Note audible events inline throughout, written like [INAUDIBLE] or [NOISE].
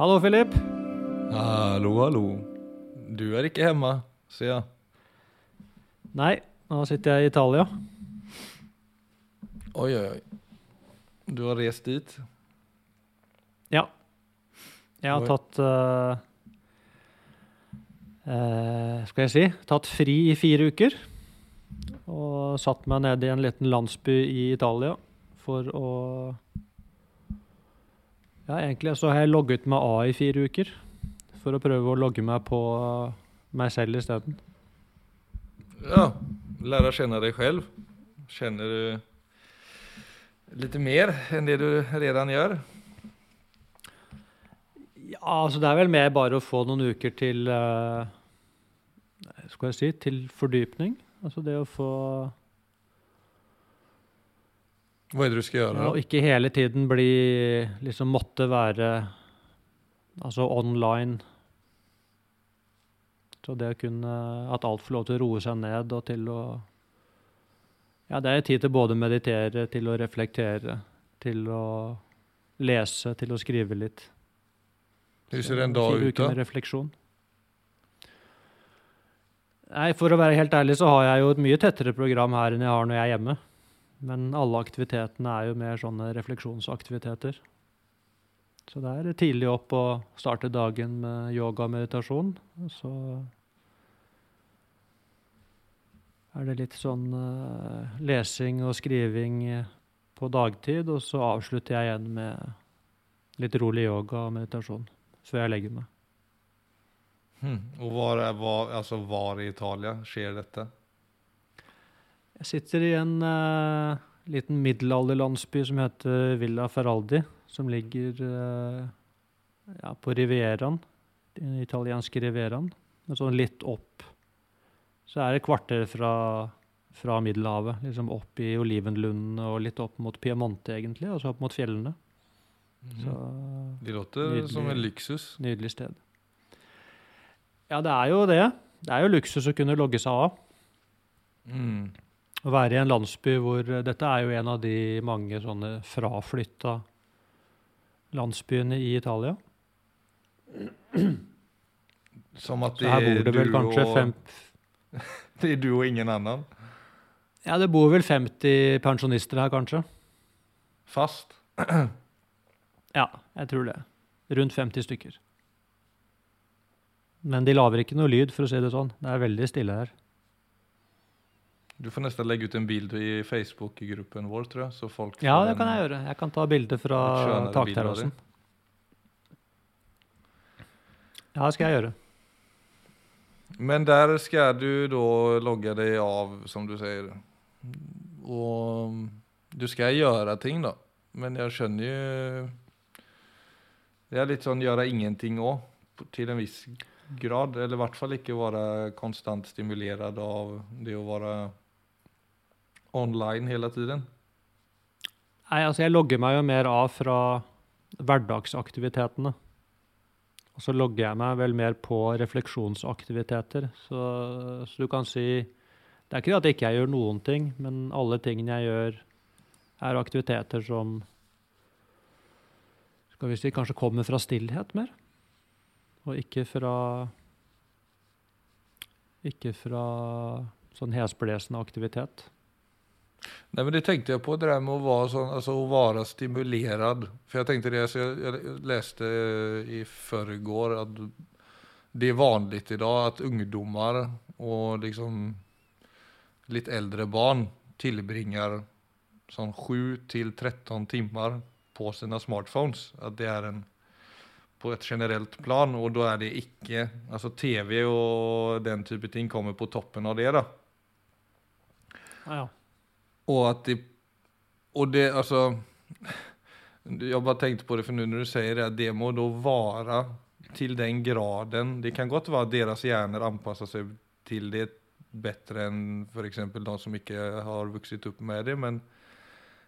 Hallo, Philip. Hallo, hallo. Du er ikke hjemme, sier jeg. Nei, nå sitter jeg i Italia. Oi, oi, oi. Du har reist dit? Ja. Jeg har Oi. tatt uh, uh, Skal jeg si tatt fri i fire uker. Og satt meg ned i en liten landsby i Italia for å Ja, egentlig så har jeg logget meg av i fire uker. For å prøve å logge meg på meg selv isteden. Ja, lære å kjenne deg selv. Kjenner du litt mer enn det du redan gjør? Ja, altså det er vel mer bare å få noen uker til uh, Skal jeg si til fordypning. Altså det å få Hva er det du skal gjøre? Og ikke hele tiden bli Liksom måtte være Altså online. Så det å kunne At alt får lov til å roe seg ned og til å Ja, det er tid til både å meditere, til å reflektere, til å lese, til å skrive litt. Hvis det er en dag ute? med refleksjon. Nei, For å være helt ærlig så har jeg jo et mye tettere program her enn jeg har når jeg er hjemme. Men alle aktivitetene er jo mer sånne refleksjonsaktiviteter. Så det er tidlig opp å starte dagen med yoga og meditasjon. Og så er det litt sånn uh, lesing og skriving på dagtid, og så avslutter jeg igjen med litt rolig yoga og meditasjon før jeg legger meg. Hmm. Og er- var, altså, var i Italia skjer dette? Jeg sitter i en uh, liten middelalderlandsby som heter Villa Feraldi, som ligger uh, ja, på Rivieraen, den italienske Rivieraen, men sånn litt opp. Så er det et kvarter fra, fra Middelhavet, liksom opp i olivenlundene og litt opp mot Piemonte egentlig, og så opp mot fjellene. Så Det låter Nydelig. som en luksus. nydelig sted. Ja, det er jo det. Det er jo luksus å kunne logge seg av. Mm. Å være i en landsby hvor eh, Dette er jo en av de mange sånne fraflytta landsbyene i Italia. [CLEARS THROAT] Som at Så det her er bor det vel kanskje og, fem [LAUGHS] Det er du og ingen annen. Ja, det bor vel 50 pensjonister her, kanskje. Fast. [CLEARS THROAT] Ja, jeg tror det. Rundt 50 stykker. Men de lager ikke noe lyd, for å si det sånn. Det er veldig stille her. Du får nesten legge ut en bilde i Facebook-gruppen vår, tror jeg. Så folk Ja, det kan jeg gjøre. Jeg kan ta bilde fra takterrassen. Ja, det skal jeg gjøre. Men der skal du da logge deg av, som du sier. Og du skal gjøre ting, da. Men jeg skjønner jo Det er litt sånn gjøre ingenting òg, til en viss grad. Eller i hvert fall ikke være konstant stimulert av det å være online hele tiden. Nei, altså jeg logger meg jo mer av fra hverdagsaktivitetene. Og så logger jeg meg vel mer på refleksjonsaktiviteter. Så, så du kan si Det er ikke at ikke gjør noen ting, men alle tingene jeg gjør, er aktiviteter som Skal vi si kanskje kommer fra stillhet mer. Og ikke fra Ikke fra sånn hesblesende aktivitet. Nej, men det tenkte jeg på, det der med å være, sån, alltså, att vara stimulerad. For jeg tenkte det, så jeg, jeg leste i förrgår at det er vanlig i dag at ungdommer og liksom litt äldre barn tillbringar sånn 7 til 13 timmar på sine smartphones. At det er en på et generelt plan, og da er det ikke Altså TV og den type ting kommer på toppen av det, da. Ja, ja. Og at det Og det, altså Jeg bare tenkte på det, for nå når du sier det, at det må da være til den graden Det kan godt være at deres hjerner anpasser seg til det bedre enn f.eks. de som ikke har vokst opp med det. Men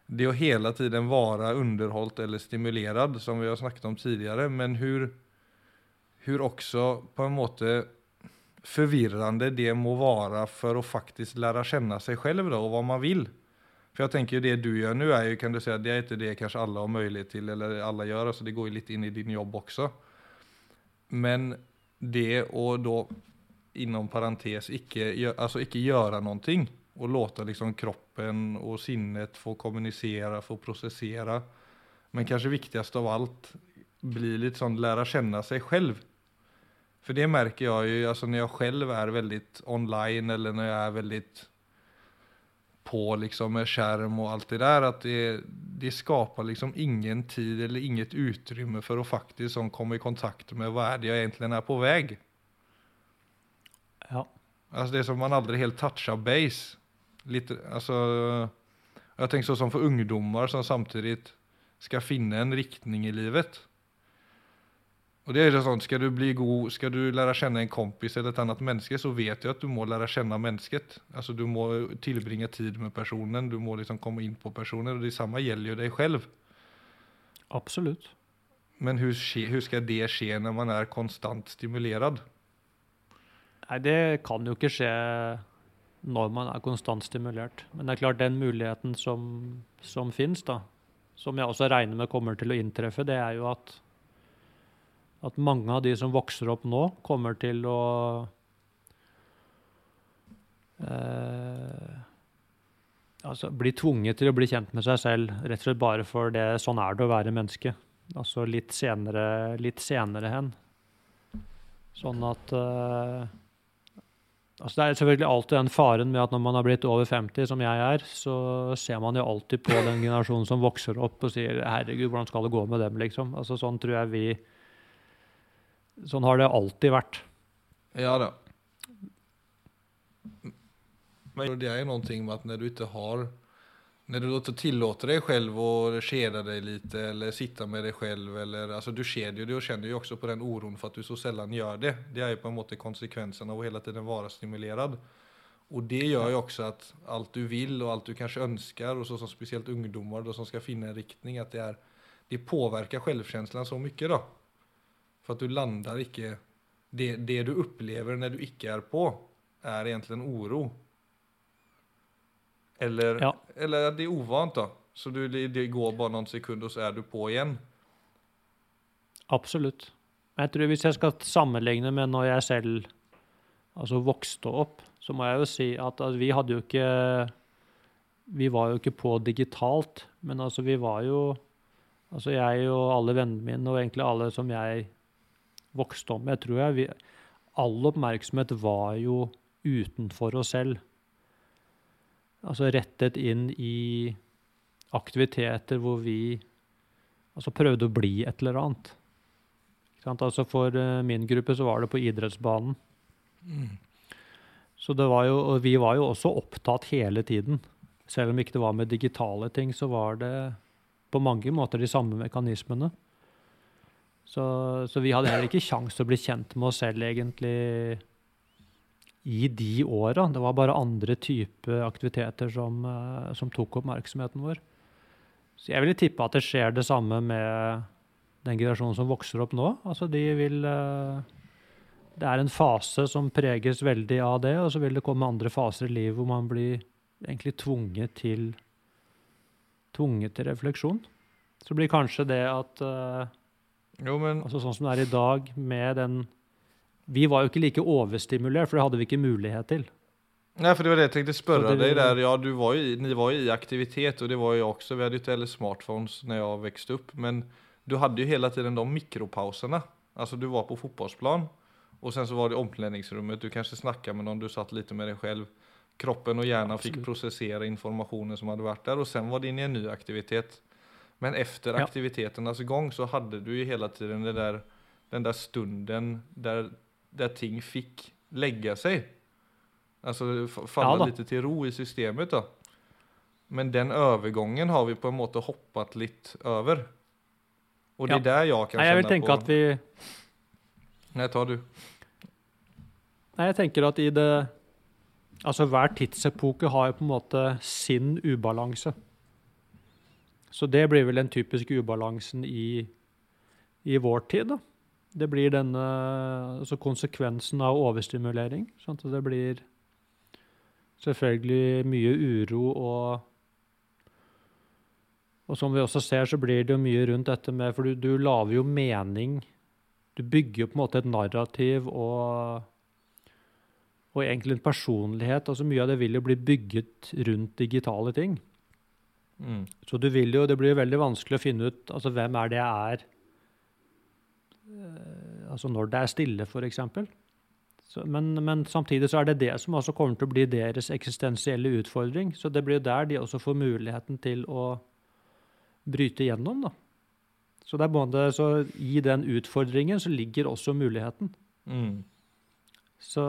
det å hele tiden være underholdt eller stimulert, som vi har snakket om tidligere, men hvor, hvor også på en måte forvirrende det må være for å faktisk lære kjenne seg selv da, og hva man vil. For jeg tenker jo det du gjør nå, er jo, kan du si, det er ikke det kanskje alle har mulighet til, eller alle gjør, altså det går jo litt inn i din jobb også. Men det å da, inom parentes, ikke, altså ikke gjøre noe, og låte liksom kroppen og sinnet få kommunisere, få prosessere, men kanskje viktigst av alt, bli litt sånn lære kjenne seg selv. For det merker jeg jo, altså når jeg selv er veldig online, eller når jeg er veldig på liksom med skjerm og alt det der, at det, det skaper liksom ingen tid eller inget utrymme for å faktisk sånn komme i kontakt med hva er det jeg egentlig er på vei. Ja. Altså det er som man aldri helt toucher base. Litt, altså, jeg tenker sånn for ungdommer som samtidig skal finne en riktning i livet. Och det är jo sånt, ska du bli god, ska du lära känna en kompis eller ett annat människa så vet du att du må lära känna människet. Alltså du må tillbringa tid med personen, du må liksom komma in på personen och det samme gäller ju dig själv. Absolutt. Men hur, skal hur ska det skje när man er konstant stimulerad? Nei, det kan jo ikke skje når man er konstant stimulert. Men det er klart den muligheten som, som finnes, da, som jeg også regner med kommer til å inntreffe, det er jo at, at mange av de som vokser opp nå, kommer til å eh, altså bli tvunget til å bli kjent med seg selv, rett og slett bare for det sånn er det å være menneske. Altså litt senere, litt senere hen. Sånn at eh, Altså Det er selvfølgelig alltid den faren med at når man har blitt over 50, som jeg er, så ser man jo alltid på den generasjonen som vokser opp og sier 'herregud, hvordan skal det gå med dem', liksom. Altså Sånn tror jeg vi Sånn har det alltid vært. Ja da. Men det er jo noen ting med at når du ikke har, Når du låter deg selv å att deg lite eller sitte med deg selv eller, altså, du kjeder jo det og kjenner jo også på den oron for at du så sjelden gjør det. Det er jo på en måte konsekvensen av å hele tiden være stimulert. Og det gjør jo også at alt du vil og alt du kanskje ønsker, og så som spesielt ungdommer som skal finne en riktning at det er, det påvirker selvfølelsen så mye. då. För at du lander ikke det, det du opplever når du ikke er på er egentlig en oro. Eller, Ja. eller det er ovant da. Så du, det, går bare noen sekunder, og så er du på igjen. Absolutt. Men jeg tror hvis jeg skal sammenligne med når jeg selv altså vokste opp, så må jeg jo si at, altså, vi hadde jo ikke Vi var jo ikke på digitalt, men altså vi var jo Altså jeg og alle vennene mine, og egentlig alle som jeg vokste opp med, tror jeg vi, All oppmerksomhet var jo utenfor oss selv. Altså rettet inn i aktiviteter hvor vi altså prøvde å bli et eller annet. Altså for eh, min gruppe så var det på idrettsbanen. Så det var jo, og vi var jo også opptatt hele tiden. Selv om ikke det var med digitale ting, så var det på mange måter de samme mekanismene. Så, så vi hadde heller ikke kjangs til å bli kjent med oss selv egentlig i de åra. Det var bare andre typer aktiviteter som, eh, som tok oppmerksomheten vår. Så jeg ville tippe at det skjer det samme med den generasjonen som vokser opp nå. Altså de vil eh, Det er en fase som preges veldig av det, og så vil det komme andre faser i livet hvor man blir egentlig tvunget til tvunget til refleksjon. Så blir kanskje det at eh, Jo men, altså Sånn som det er i dag, med den Vi var jo ikke like overstimulert, for det hadde vi ikke mulighet til. Nei, for det var det jeg tenkte spørre deg där. Ja, du var i, ni var jo i aktivitet og det var jeg også. Vi hadde jo ikke heller smartphones når jeg vokste opp, Men du hadde jo hele tiden de mikropausene. Altså, du var på fotballplan, og sen så var det omklädningsrummet. Du kanskje snakket med noen, du satt litt med deg selv. Kroppen og hjernen fikk prosessere informasjonen som hadde vært der, og sen var det inn i en ny aktivitet. Men efter Ja. aktiviteternas gång så hade du ju hela tiden det där, den där stunden där, där ting fick lägga sig. Alltså f- Ja litt til lite till ro i systemet då. Men den övergången har vi på en måte hoppat litt over. Og det Ja. er der jeg kan Nei, jeg vil tenke på... at vi Nei, ta du. Nei, jeg tenker at i det Altså hver tidsepoke har jo på en måte sin ubalanse. Så det blir vel den typiske ubalansen i, i vår tid, da. Det blir denne altså konsekvensen av overstimulering. Sånn at det blir selvfølgelig mye uro og Og som vi også ser, så blir det jo mye rundt dette med For du, du lager jo mening Du bygger jo på en måte et narrativ og, og egentlig en personlighet. altså Mye av det vil jo bli bygget rundt digitale ting. Mm. Så du vil jo, det blir veldig vanskelig å finne ut altså hvem er det jeg er eh, altså når det er stille, f.eks. Men, men samtidig så er det det som også kommer til å bli deres eksistensielle utfordring. Så det blir der de også får muligheten til å bryte gjennom. da. Så, både, så i den utfordringen så ligger også muligheten. Mm. Så,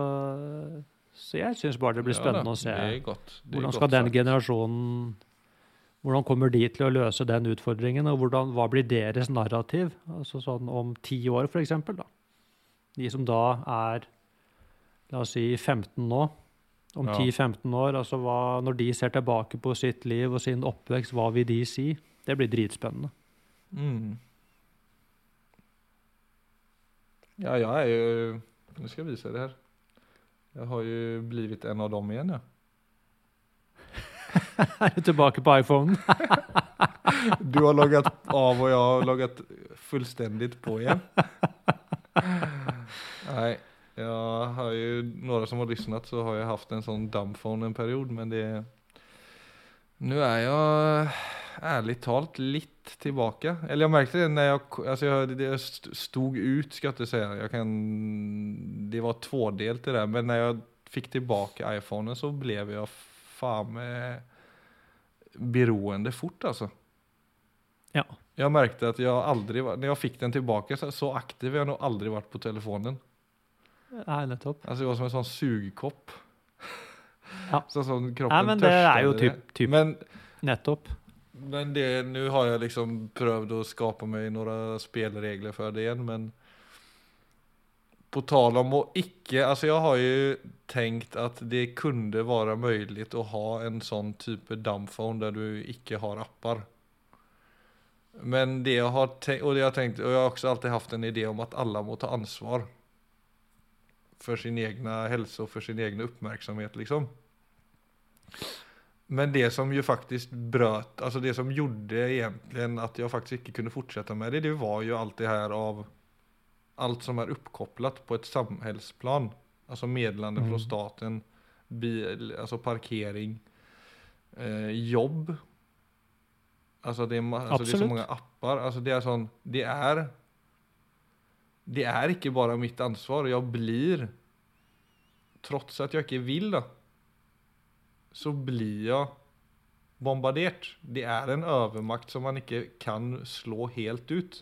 så jeg syns bare det blir Ja da, spennende å se hvordan skal den generasjonen hvordan kommer de til å løse den utfordringen, og hvordan, hva blir deres narrativ? Altså sånn om ti år, eksempel. De som da er, la oss si, 15 nå. Om Ja. 10-15 år, altså hva, når de ser tilbake på sitt liv og sin oppvekst, hva vil de si? Det blir dritspennende. Mm. Ja, jeg er jo Nå skal jeg vise det her. Jeg har jo blitt en av dem igen ja. [LAUGHS] Er du tilbake på iPhonen? [LAUGHS] Du har logget av og jeg har logget fullstendig på igjen. Nei, jeg har jo noen som har lyssnat så har jeg haft en sånn dumbphone en period men det Nå er jeg ærlig talt litt tilbake. Eller jeg merket det når jeg, altså jeg, det stod ut skal jeg ikke si. Jag kan, det var i det men når jeg fikk tilbake iPhonen så ble jag fan med beroende fort altså. Ja. Jeg merket at jeg aldri var, Når jeg fikk den tilbake, så, aktiv har nå nog vært på telefonen. Nei, nettopp. Altså, det var som en sånn sugkopp. Ja. [LAUGHS] Så sånn kroppen Nei, men det er jo typ, typ Men, nettopp. men det, Nå har jeg liksom prøvd å skapa meg noen spelregler for det igjen, men på tal om å ikke, alltså jag har ju tänkt att det kunde vara möjligt att ha en sånn type dumbphone där du ikke har appar. Men det jag har tänkt, och det jag tänkt, och jag har också alltid haft en idé om at alle må ta ansvar. For sin egen helse og for sin egen oppmerksomhet liksom. Men det som ju faktiskt bröt, alltså det som gjorde egentligen att jag faktiskt inte kunde fortsätta med det, det var ju allt det här av allt som är uppkopplat på ett samhällsplan. Alltså meddelanden Mm. från staten, bil, alltså parkering, eh, jobb. Alltså det, är, alltså det är så mange många appar. Alltså det är sån, det är det är ikke bare mitt ansvar. Jeg blir, trots at jeg ikke vil, da, så blir jeg bombardert. Det er en overmakt som man ikke kan slå helt ut.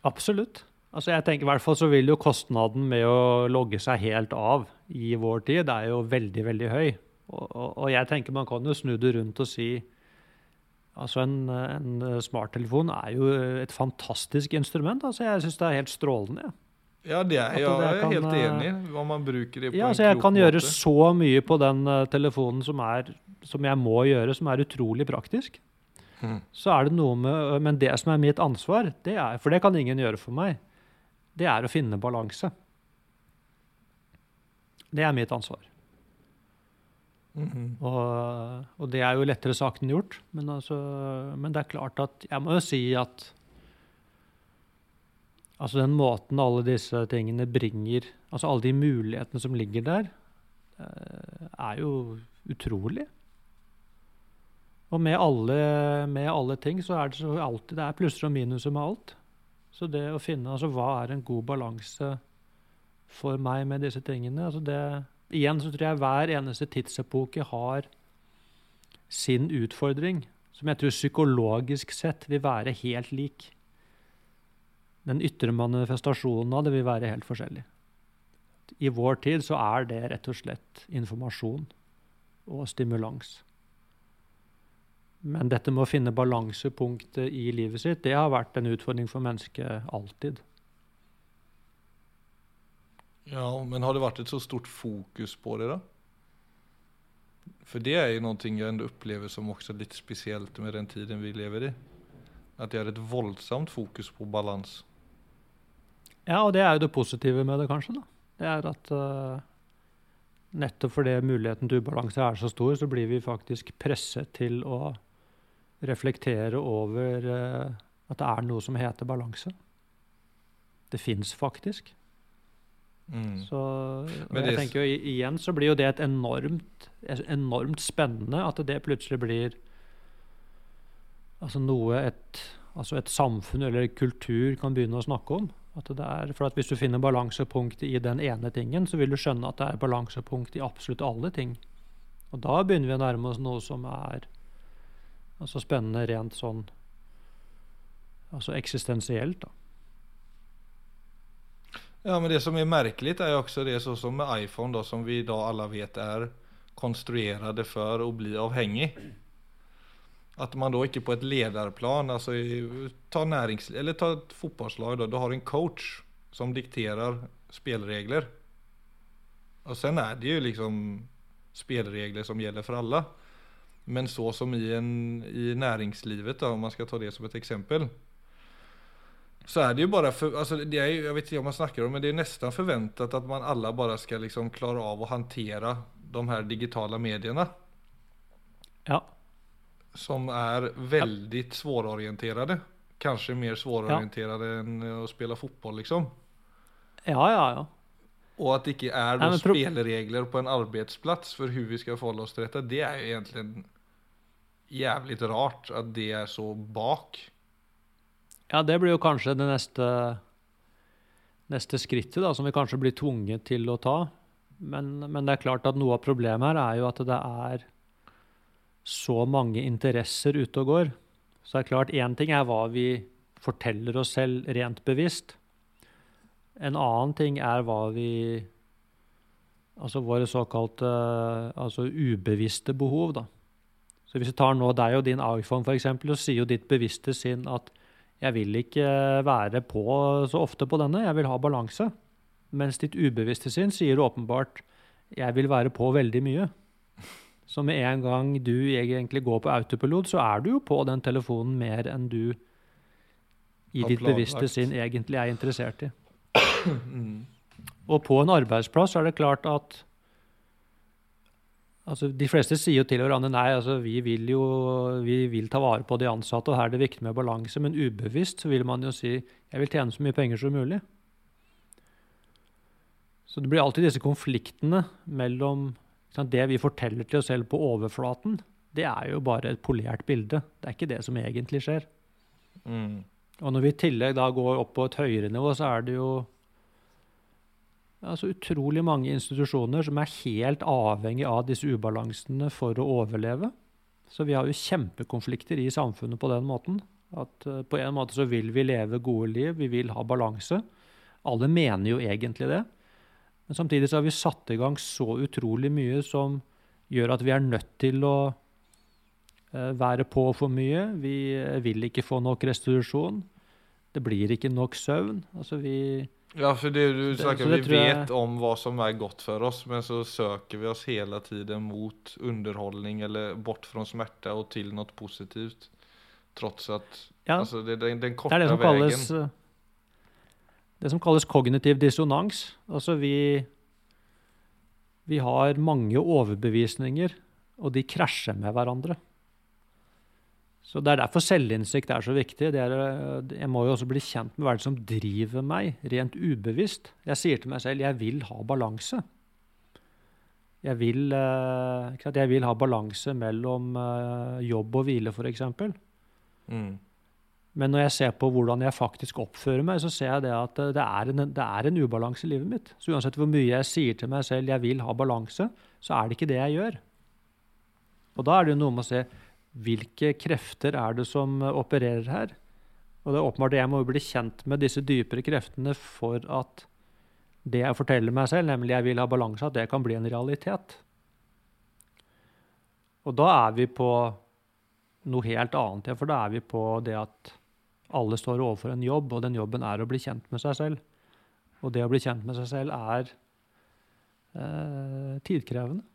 Absolutt. Altså jeg tenker i hvert fall så vil jo kostnaden med å logge seg helt av i vår tid er jo veldig, veldig høy. Og, og, og jeg tenker man kan jo snu det rundt og si Altså en, en smarttelefon er jo et fantastisk instrument. Altså jeg syns det er helt strålende. Ja. Det er, ja, är kan, helt eh, enig om man bruker det på Ja, altså jeg kan gjøre så mye på den eh, telefonen som, er, som jeg må gjøre, som er utrolig praktisk. Hmm. Så er det noe med Men det som er mitt ansvar, det er, for det kan ingen gjøre for meg, det er å finne balanse. Det er mitt ansvar. Mhm. Og, og det er jo lettere sagt enn gjort. Men, altså, men det er klart at Jeg må jo si at Altså den måten alle disse tingene bringer Altså alle de mulighetene som ligger der, eh, er jo utrolig. Og med alle, med alle ting så er det så alltid Det er plusser og minuser med alt. Så det å finne altså hva er en god balanse for meg med disse tingene altså det, Igjen så tror jeg hver eneste tidsepoke har sin utfordring, som jeg tror psykologisk sett vil være helt lik. Den ytre manifestasjonen av det vil være helt forskjellig. I vår tid så er det rett og slett informasjon og stimulans. Men dette med å finne balansepunktet i livet sitt, det har vært en utfordring for mennesket alltid. Ja, men har det vært et så stort fokus på det da? For det er jo noe jeg ändå opplever som også litt spesielt med den tiden vi lever i. At det er et voldsomt fokus på balans. Ja, og det er jo det positive med det, kanskje. da. Det er at uh, nettopp fordi muligheten til ubalanse er så stor, så blir vi faktisk presset til å reflektere over eh, at det er noe som heter balanse. det fins faktisk. Mm. Så jeg tenker jo igjen så blir jo det et enormt, enormt spennende at det plutselig blir altså noe et, altså et samfunn eller kultur kan begynne å snakke om. At det er, for at Hvis du finner balansepunkt i den ene tingen, så vil du skjønne at det er balansepunkt i absolutt alle ting. Og da begynner vi å nærme oss noe som er altså spennende rent sånn altså eksistensielt. da. Ja, men det som er merkelig, er jo også det sånn som med iPhone da, som vi i dag alle vet er konstruerade for å bli avhengig. At man da ikke på et lederplan altså ta næringsliv, eller ta et fotballag. Da, du har en coach som dikterer spelregler. Og sen er det jo liksom spelregler som gjelder for alla. Men så som i, en, i näringslivet då, om man ska ta det som ett exempel. Så är det ju bara för, alltså det är jag vet inte om man snackar om men det är nästan förväntat att man alla bara ska liksom klara av att hantera de här digitala medierna. Ja. Som är väldigt svårorienterade. Kanske mer svårorienterade än att spela fotboll liksom. Ja, ja, ja. Og at det ikke er noen Ja, spelregler på en arbeidsplass for hvordan vi skal forholde oss til dette, Det er jo egentligen jävligt rart at det er så bak. Ja, det blir jo kanskje det neste, neste skrittet, da, som vi kanskje blir tvunget til å ta. Men, men det er klart at noe av problemet her er jo at det er så mange interesser ute og går. Så det er klart, én ting er hva vi forteller oss selv rent bevisst. En annen ting er hva vi Altså våre såkalte altså ubevisste behov, da. Så hvis du tar nå deg og din iPhone, f.eks., så sier jo ditt bevisste sinn at jeg vil ikke være på så ofte på denne, jeg vil ha balanse. Mens ditt ubevisste sinn sier åpenbart jeg vil være på veldig mye. Så med en gang du egentlig går på autopilot, så er du jo på den telefonen mer enn du i ditt bevisste sinn egentlig er interessert i. Og på en arbeidsplass er det klart at altså De fleste sier jo til hverandre nei, altså vi vil jo vi vil ta vare på de ansatte, og her er det viktig med balanse. Men ubevisst så vil man jo si jeg vil tjene så mye penger som mulig. Så det blir alltid disse konfliktene mellom sant, det vi forteller til oss selv på overflaten. Det er jo bare et polert bilde. Det er ikke det som egentlig skjer. Mm. Og når vi i tillegg da går opp på et høyere nivå, så er det jo altså utrolig mange institusjoner som er helt avhengig av disse ubalansene for å overleve. Så vi har jo kjempekonflikter i samfunnet på den måten. At eh, på en måte så vil vi leve gode liv, vi vil ha balanse. Alle mener jo egentlig det. Men samtidig så har vi satt i gang så utrolig mye som gjør at vi er nødt til å eh, være på for mye. Vi eh, vil ikke få nok restitusjon. Det blir ikke nok søvn. Altså vi Ja, för det du Det- snackar, vi jag- vet om vad som är gott för oss, men så söker vi oss hela tiden mot underhållning eller bort från smärta och till något positivt. Trots att, Ja. alltså det, den, den Det korta er det som vägen. kalles eh, Det som kalles kognitiv dissonans. Altså vi Vi har mange overbevisninger, og de krasjer med hverandre. Så Det er derfor selvinnsikt er så viktig. Det er, eh, jeg må jo også bli kjent med hva det som driver meg, rent ubevisst. Jeg sier til meg selv jeg vil ha balanse. Jeg vil, eh, jeg vil ha balanse mellom eh, jobb og hvile, f.eks. Mm. Men når jeg ser på hvordan jeg faktisk oppfører meg, så ser jeg det at det er en, det er en ubalanse i livet mitt. Så uansett hvor mye jeg sier til meg selv jeg vil ha balanse, så er det ikke det jeg gjør. Og da er det jo noe med å se hvilke krefter er det som eh, opererer her. Og det er åpenbart at jeg må bli kjent med disse dypere kreftene for at det jeg forteller meg selv, nemlig jeg vil ha balanse, at det kan bli en realitet. Og da er vi på noe helt annet, for da er vi på det at alle står overfor en jobb, og den jobben er å bli kjent med seg selv. Og det å bli kjent med seg selv er eh, tidkrevende.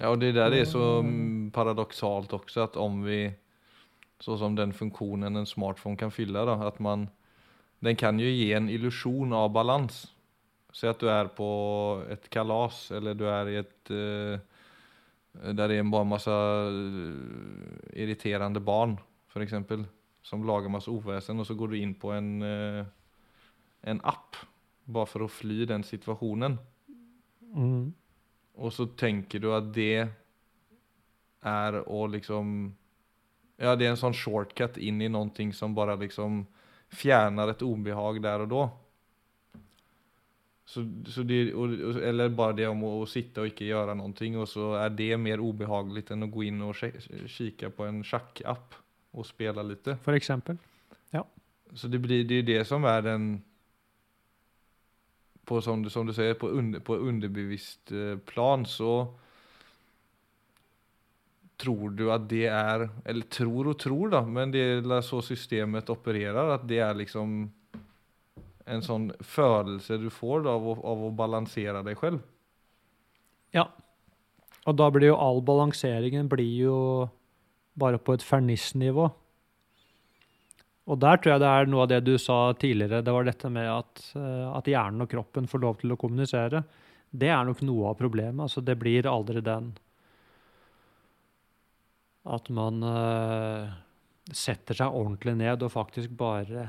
Ja, och det där är så paradoxalt också att om vi, så som den funktionen en smartphone kan fylla då, att man, den kan ju ge en illusion av balans. Säg att du är på ett kalas eller du är i ett, eh, der det er bare irriterende eh, barn f.eks., exempel, som lagar masse uvesen, og så går du in på en, eh, en app bare for å fly den situationen. Mm. Och så tenker du at det er å liksom, ja det er en sånn shortcut inn i noe som bare liksom fjerner et obehag der og da. Så, så det, eller bare det om å, å sitte og ikke gjøre noe, og så er det mer ubehagelig enn å gå inn og kikke på en sjakkapp og spela litt. For eksempel. Ja. Så det blir det är det som er den på som du, som du sier, på, under, på underbevisst eh, plan så tror du at det er eller tror og tror da, men det er så systemet opererer, at det er liksom en sånn følelse du får da, av, å, av å balansere deg selv. Ja. Og da blir jo all balanseringen blir jo bare på et fernisnivå. Og der tror jeg det er noe av det du sa tidligere, det var dette med at, eh, at hjernen og kroppen får lov til å kommunisere. Det er nok noe av problemet. Altså, det blir aldri den at man uh, setter seg ordentlig ned og faktisk bare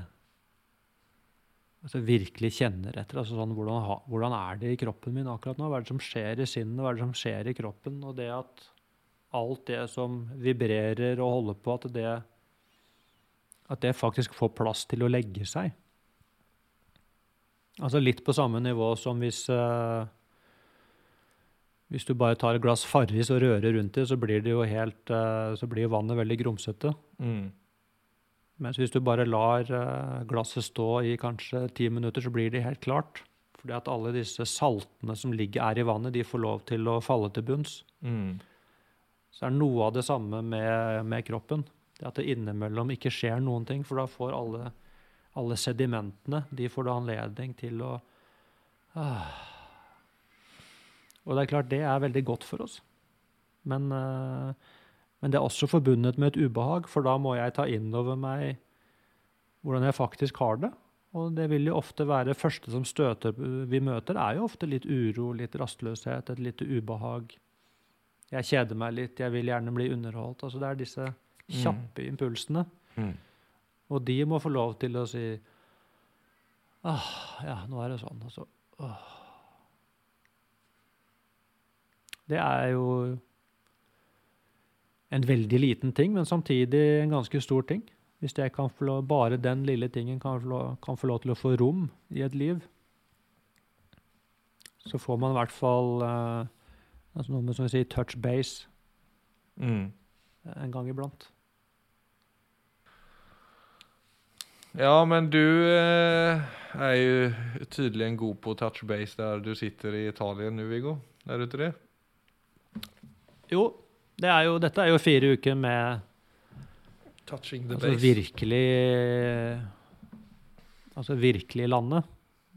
altså virkelig kjenner etter. altså sånn, hvordan, ha, hvordan er det i kroppen min akkurat nå? Hva er det som skjer i sinnet? Hva er det som skjer i kroppen? Og det at alt det som vibrerer og holder på, at det, at det faktisk får plass til å legge seg. Altså litt på samme nivå som hvis uh, hvis du bare tar et glass Farris og rører rundt det, så blir det jo helt, uh, så blir vannet veldig grumsete. Mm. Mens hvis du bare lar uh, glasset stå i kanskje ti minutter, så blir det helt klart. Fordi at alle disse saltene som ligger er i vannet, de får lov til å falle til bunns. Mm. Så er det noe av det samme med, med kroppen. Det at det innimellom ikke skjer noen ting, for da får alle, alle sedimentene de får da anledning til å ah. Og det er klart, det er veldig godt for oss. Men, eh, men det er også forbundet med et ubehag, for da må jeg ta inn over meg hvordan jeg faktisk har det. Og det vil jo ofte være første som støter vi møter, er jo ofte litt uro, litt rastløshet, et lite ubehag. Jeg kjeder meg litt, jeg vil gjerne bli underholdt. Altså det er disse kjappe impulsene. Mm. Og de må få lov til å si ah, ja, nå er det sånn. Altså, åh. Det er jo en veldig liten ting, men samtidig en ganske stor ting. Hvis jeg kan få lov, bare den lille tingen kan få, lov, kan få lov til å få rom i et liv, så får man i hvert fall uh, altså noe med som vi sier touch base Mm. en gang iblant. Ja, men du eh, er jo tydligen god på touch base der du sitter i Italien nu, Viggo. Er du ikke det? Jo, det er jo, dette er jo fire uker med Touching the altså base. virkelig Altså virkelig landet.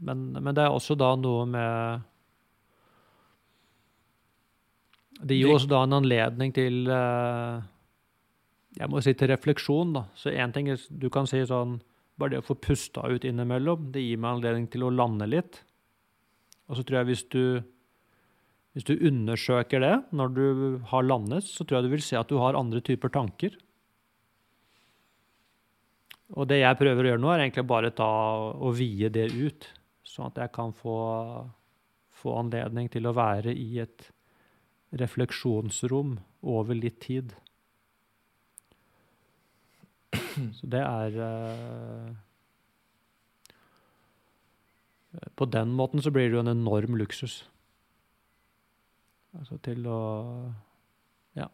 Men, men det er også da noe med Det gir jo også da en anledning til eh, Jeg må si til refleksjon, da. Så én ting er Du kan si sånn Bare det å få pusta ut innimellom, det gir meg anledning til å lande litt. Og så tror jeg hvis du hvis du undersøker det når du har landet, så tror jeg du vil se at du har andre typer tanker. Og det jeg prøver å gjøre nå, er egentlig bare ta å vie det ut, sånn at jeg kan få, få anledning til å være i et refleksjonsrom over litt tid. [CLEARS THROAT] Så det er eh, På den måten så blir det jo en enorm luksus. Altså til å ja,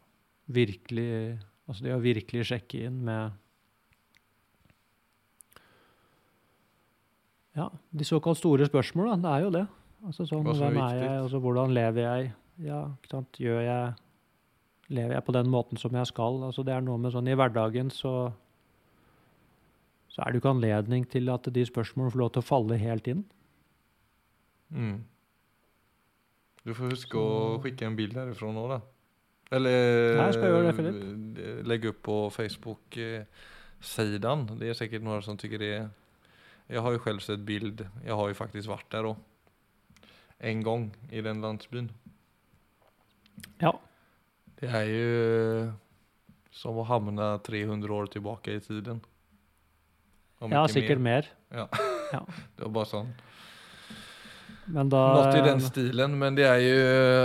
virkelig Altså det å virkelig sjekke inn med Ja, de såkalt store spørsmåla. Det er jo det. Altså sånn, Hva hvem er jeg, altså hvordan lever jeg? Ja, ikke sant. Gjør jeg Lever jeg på den måten som jeg skal? Altså det er noe med sånn i hverdagen så så er det jo ikke anledning til at de spørsmålene får lov til å falle helt inn. Mm. Du får huske Så- å skikke en bild derifra nå, da. Eller Nei, det, eh, Filip. lägg på Facebook-siden. Det er sikkert noen som syns det Jeg har jo selv sett bild. Jeg har jo faktisk vært der òg. En gang i den landsbyen. Ja. Det er jo som å havne 300 år tilbake i tiden. Ja, sikkert mer. Ja. Ja. [LAUGHS] Det var bare sånn Men da Något i den stilen, men det er jo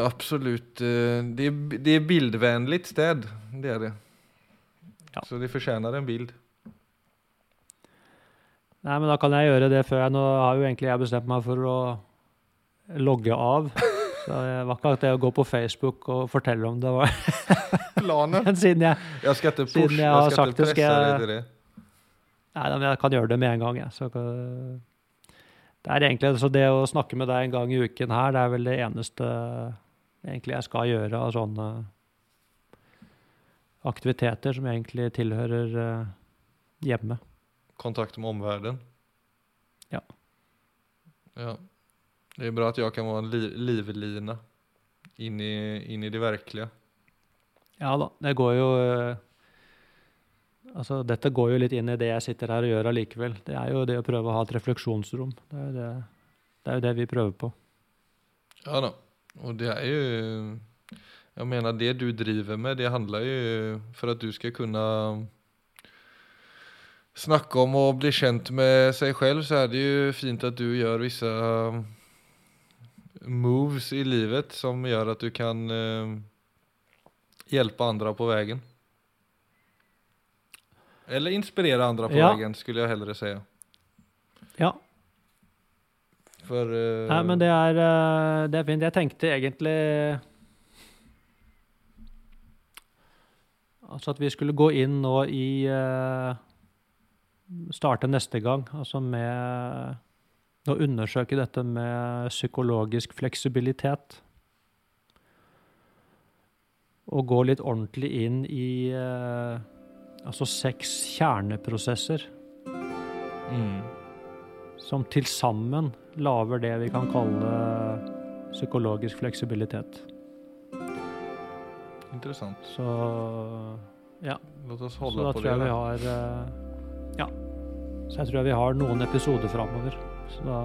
absolutt eh, Det er, det er bildvänlig sted, det er det. Ja. Så det fortjener en bild. Nei, men da kan jeg gjøre det før jeg Nå har jo egentlig jeg bestemt meg for å logge av. [LAUGHS] Så det var ikke akkurat det å gå på Facebook og fortelle om det var [LAUGHS] Planen? Men siden jeg Jeg ikke Siden jeg har jeg skal sagt det, skal jeg-. Nei, men jeg kan gjøre det med en gang, jeg. Så det er egentlig så det å snakke med deg en gang i uken her, det er vel det eneste egentlig jeg skal gjøre av sånne aktiviteter som egentlig tilhører eh, hjemme. Kontakt med omverdenen? Ja. Ja. Det er bra at jeg kan være en li livline inn i, inn i det virkelige. Ja da, det går jo eh, Altså, dette går jo litt inn i det jeg sitter her og gjør allikevel. Det er jo det å prøve å ha et refleksjonsrom. Det er jo det, det, er jo det vi prøver på. Ja da. Og det er jo Jeg mener, det du driver med, det handler jo for at du skal kunne snakke om å bli kjent med seg selv, så er det jo fint at du gjør vissa moves i livet som gjør at du kan hjelpe andre på vägen. Eller inspirere andre på Ja. vägen skulle jeg hellre si. Ja, For uh, Nei, men det er, uh, det er fint. Jeg tenkte egentlig Altså at vi skulle gå inn nå i uh, Starte neste gang, altså med å undersøke dette med psykologisk fleksibilitet. Og gå litt ordentlig inn i eh, altså seks kjerneprosesser mm. som til sammen lager det vi kan kalle psykologisk fleksibilitet. Interessant. Så ja, Låt oss så da på det. har eh, Ja. Så jeg tror vi har noen episoder framover. Så da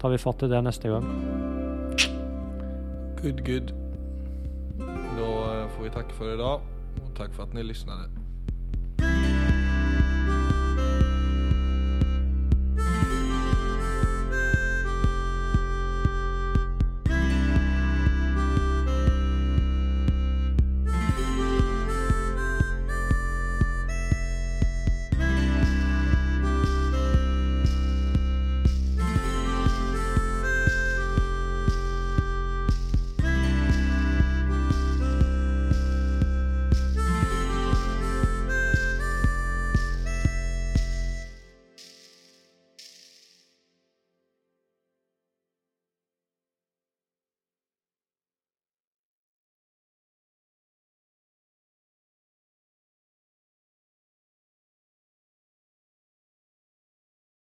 tar vi fatt i det neste gang. Good, good. Då eh, får vi takke for i idag och tack för att ni lyssnade.